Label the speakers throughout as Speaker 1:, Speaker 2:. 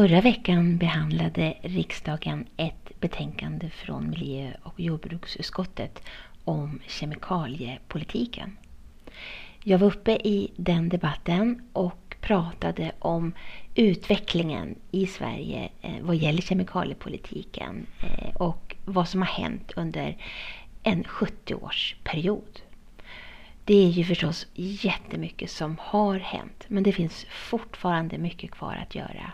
Speaker 1: Förra veckan behandlade riksdagen ett betänkande från miljö- och jordbruksutskottet om kemikaliepolitiken. Jag var uppe i den debatten och pratade om utvecklingen i Sverige eh, vad gäller kemikaliepolitiken eh, och vad som har hänt under en 70-årsperiod. Det är ju förstås jättemycket som har hänt men det finns fortfarande mycket kvar att göra.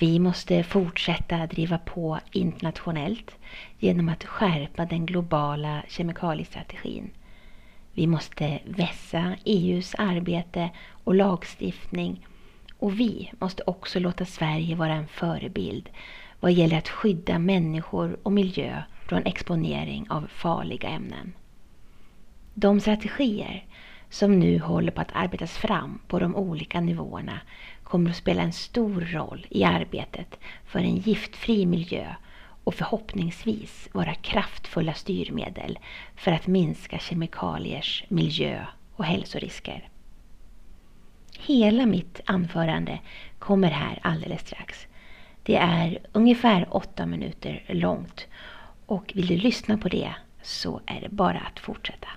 Speaker 1: Vi måste fortsätta driva på internationellt genom att skärpa den globala kemikaliestrategin. Vi måste vässa EUs arbete och lagstiftning och vi måste också låta Sverige vara en förebild vad gäller att skydda människor och miljö från exponering av farliga ämnen. De strategier som nu håller på att arbetas fram på de olika nivåerna kommer att spela en stor roll i arbetet för en giftfri miljö och förhoppningsvis vara kraftfulla styrmedel för att minska kemikaliers miljö och hälsorisker. Hela mitt anförande kommer här alldeles strax. Det är ungefär åtta minuter långt och vill du lyssna på det så är det bara att fortsätta.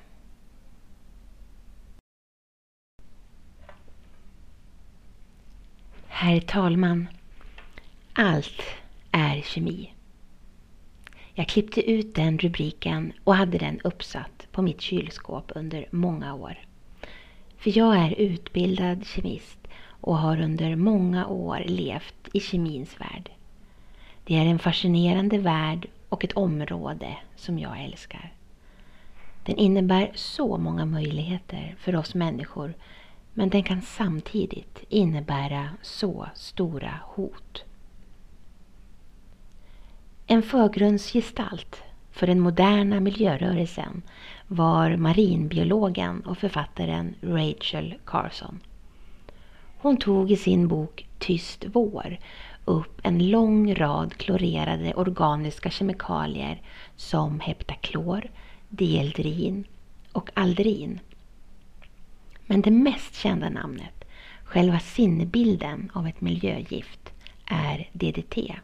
Speaker 1: Herr talman! Allt är kemi. Jag klippte ut den rubriken och hade den uppsatt på mitt kylskåp under många år. För jag är utbildad kemist och har under många år levt i kemins värld. Det är en fascinerande värld och ett område som jag älskar. Den innebär så många möjligheter för oss människor men den kan samtidigt innebära så stora hot. En förgrundsgestalt för den moderna miljörörelsen var marinbiologen och författaren Rachel Carson. Hon tog i sin bok Tyst vår upp en lång rad klorerade organiska kemikalier som heptaklor, dieldrin och aldrin. Men det mest kända namnet, själva sinnebilden av ett miljögift, är DDT.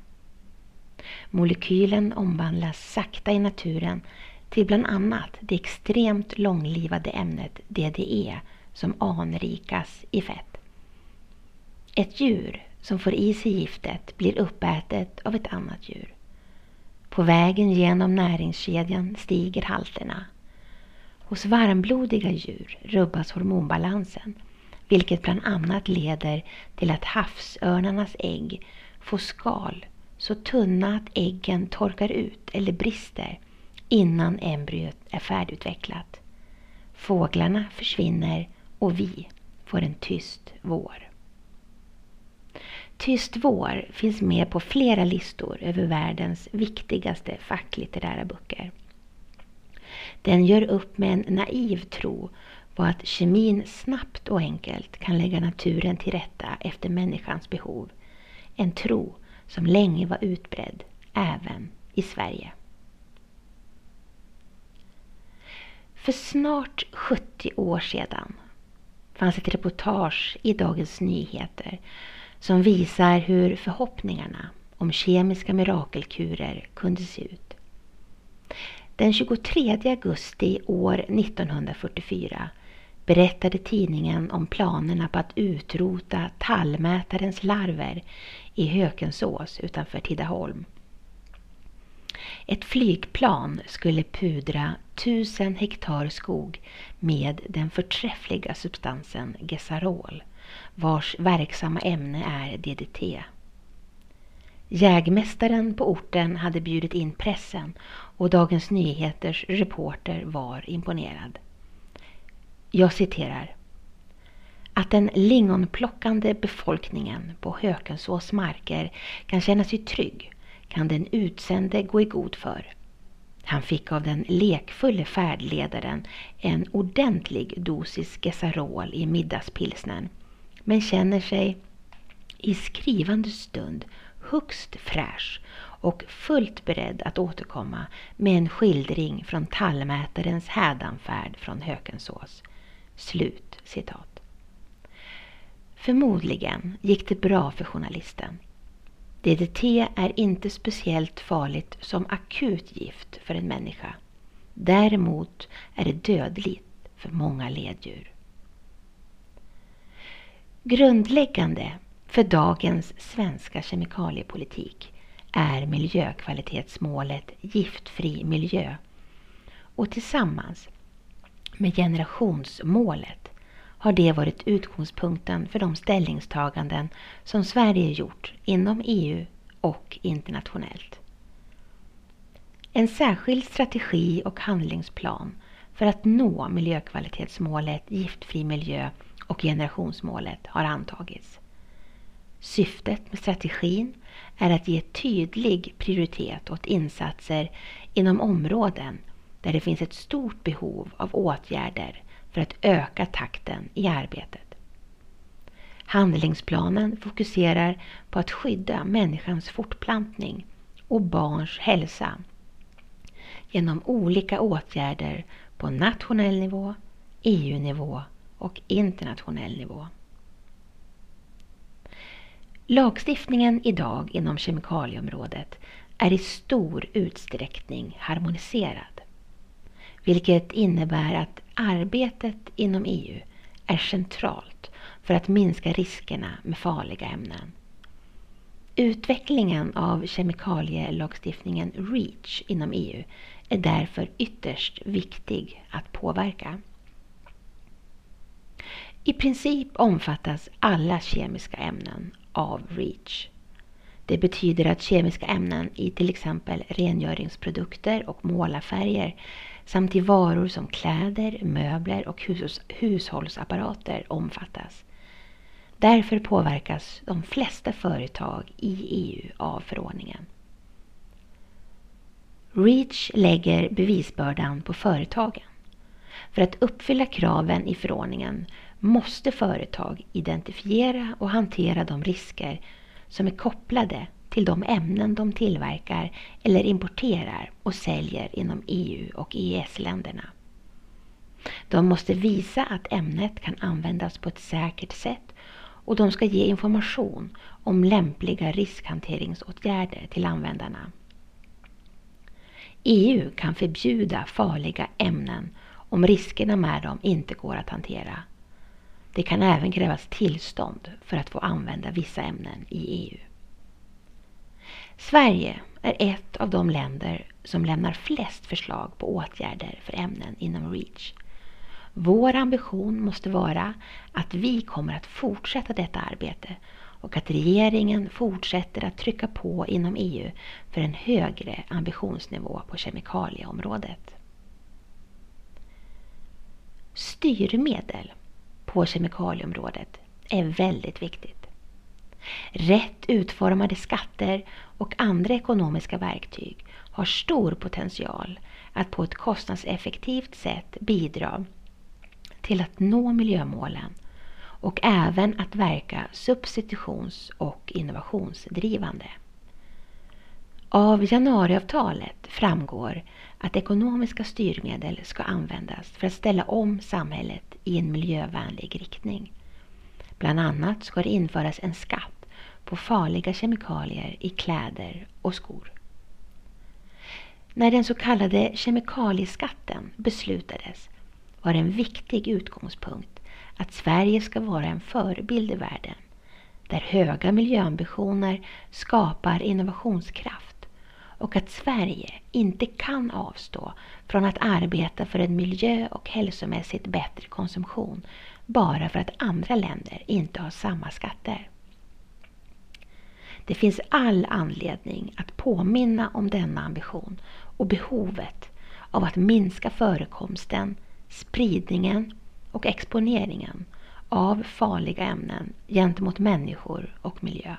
Speaker 1: Molekylen omvandlas sakta i naturen till bland annat det extremt långlivade ämnet DDE som anrikas i fett. Ett djur som får i sig giftet blir uppätet av ett annat djur. På vägen genom näringskedjan stiger halterna. Hos varmblodiga djur rubbas hormonbalansen vilket bland annat leder till att havsörnarnas ägg får skal så tunna att äggen torkar ut eller brister innan embryot är färdigutvecklat. Fåglarna försvinner och vi får en tyst vår. Tyst vår finns med på flera listor över världens viktigaste facklitterära böcker. Den gör upp med en naiv tro på att kemin snabbt och enkelt kan lägga naturen till rätta efter människans behov. En tro som länge var utbredd även i Sverige. För snart 70 år sedan fanns ett reportage i Dagens Nyheter som visar hur förhoppningarna om kemiska mirakelkurer kunde se ut. Den 23 augusti år 1944 berättade tidningen om planerna på att utrota tallmätarens larver i Hökensås utanför Tidaholm. Ett flygplan skulle pudra tusen hektar skog med den förträffliga substansen Gesarol vars verksamma ämne är DDT. Jägmästaren på orten hade bjudit in pressen och Dagens Nyheters reporter var imponerad. Jag citerar. Att den lingonplockande befolkningen på Hökensås marker kan känna sig trygg kan den utsände gå i god för. Han fick av den lekfulle färdledaren en ordentlig dosis Gesarol i middagspilsnen men känner sig i skrivande stund högst fräsch och fullt beredd att återkomma med en skildring från tallmätarens hädanfärd från Hökensås. Slut citat. Förmodligen gick det bra för journalisten. DDT är inte speciellt farligt som akut gift för en människa. Däremot är det dödligt för många leddjur. Grundläggande för dagens svenska kemikaliepolitik är miljökvalitetsmålet Giftfri miljö och tillsammans med generationsmålet har det varit utgångspunkten för de ställningstaganden som Sverige gjort inom EU och internationellt. En särskild strategi och handlingsplan för att nå miljökvalitetsmålet Giftfri miljö och generationsmålet har antagits. Syftet med strategin är att ge tydlig prioritet åt insatser inom områden där det finns ett stort behov av åtgärder för att öka takten i arbetet. Handlingsplanen fokuserar på att skydda människans fortplantning och barns hälsa genom olika åtgärder på nationell nivå, EU-nivå och internationell nivå. Lagstiftningen idag inom kemikalieområdet är i stor utsträckning harmoniserad. Vilket innebär att arbetet inom EU är centralt för att minska riskerna med farliga ämnen. Utvecklingen av kemikalielagstiftningen REACH inom EU är därför ytterst viktig att påverka. I princip omfattas alla kemiska ämnen av REACH. Det betyder att kemiska ämnen i till exempel rengöringsprodukter och målarfärger samt i varor som kläder, möbler och hushållsapparater omfattas. Därför påverkas de flesta företag i EU av förordningen. REACH lägger bevisbördan på företagen. För att uppfylla kraven i förordningen måste företag identifiera och hantera de risker som är kopplade till de ämnen de tillverkar eller importerar och säljer inom EU och EES-länderna. De måste visa att ämnet kan användas på ett säkert sätt och de ska ge information om lämpliga riskhanteringsåtgärder till användarna. EU kan förbjuda farliga ämnen om riskerna med dem inte går att hantera. Det kan även krävas tillstånd för att få använda vissa ämnen i EU. Sverige är ett av de länder som lämnar flest förslag på åtgärder för ämnen inom REACH. Vår ambition måste vara att vi kommer att fortsätta detta arbete och att regeringen fortsätter att trycka på inom EU för en högre ambitionsnivå på kemikalieområdet. Styrmedel på kemikalieområdet är väldigt viktigt. Rätt utformade skatter och andra ekonomiska verktyg har stor potential att på ett kostnadseffektivt sätt bidra till att nå miljömålen och även att verka substitutions och innovationsdrivande. Av januariavtalet framgår att ekonomiska styrmedel ska användas för att ställa om samhället i en miljövänlig riktning. Bland annat ska det införas en skatt på farliga kemikalier i kläder och skor. När den så kallade kemikalieskatten beslutades var en viktig utgångspunkt att Sverige ska vara en förebild i världen där höga miljöambitioner skapar innovationskraft och att Sverige inte kan avstå från att arbeta för en miljö och hälsomässigt bättre konsumtion bara för att andra länder inte har samma skatter. Det finns all anledning att påminna om denna ambition och behovet av att minska förekomsten, spridningen och exponeringen av farliga ämnen gentemot människor och miljö.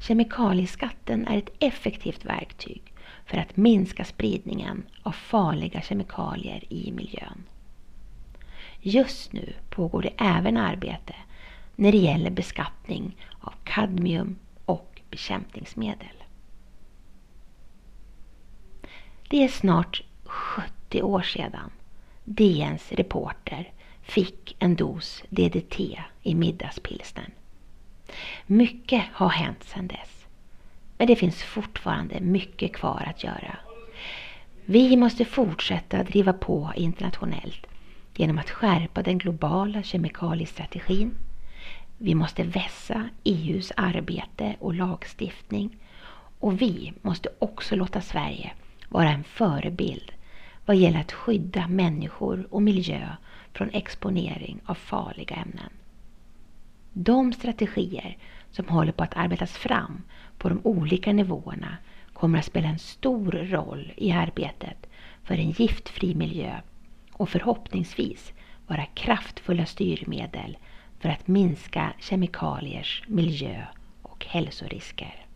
Speaker 1: Kemikalieskatten är ett effektivt verktyg för att minska spridningen av farliga kemikalier i miljön. Just nu pågår det även arbete när det gäller beskattning av kadmium och bekämpningsmedel. Det är snart 70 år sedan DNs reporter fick en dos DDT i middagspilsnern. Mycket har hänt sedan dess. Men det finns fortfarande mycket kvar att göra. Vi måste fortsätta driva på internationellt genom att skärpa den globala kemikaliestrategin. Vi måste vässa EUs arbete och lagstiftning och vi måste också låta Sverige vara en förebild vad gäller att skydda människor och miljö från exponering av farliga ämnen. De strategier som håller på att arbetas fram på de olika nivåerna kommer att spela en stor roll i arbetet för en giftfri miljö och förhoppningsvis vara kraftfulla styrmedel för att minska kemikaliers miljö och hälsorisker.